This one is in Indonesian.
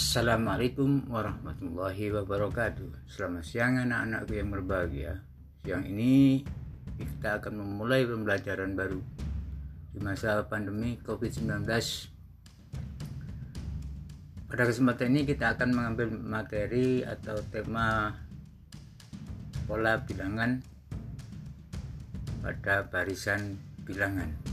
Assalamualaikum warahmatullahi wabarakatuh. Selamat siang anak-anakku yang berbahagia. Siang ini kita akan memulai pembelajaran baru Di masa pandemi COVID-19 Pada kesempatan ini kita akan mengambil materi atau tema Pola bilangan pada barisan bilangan.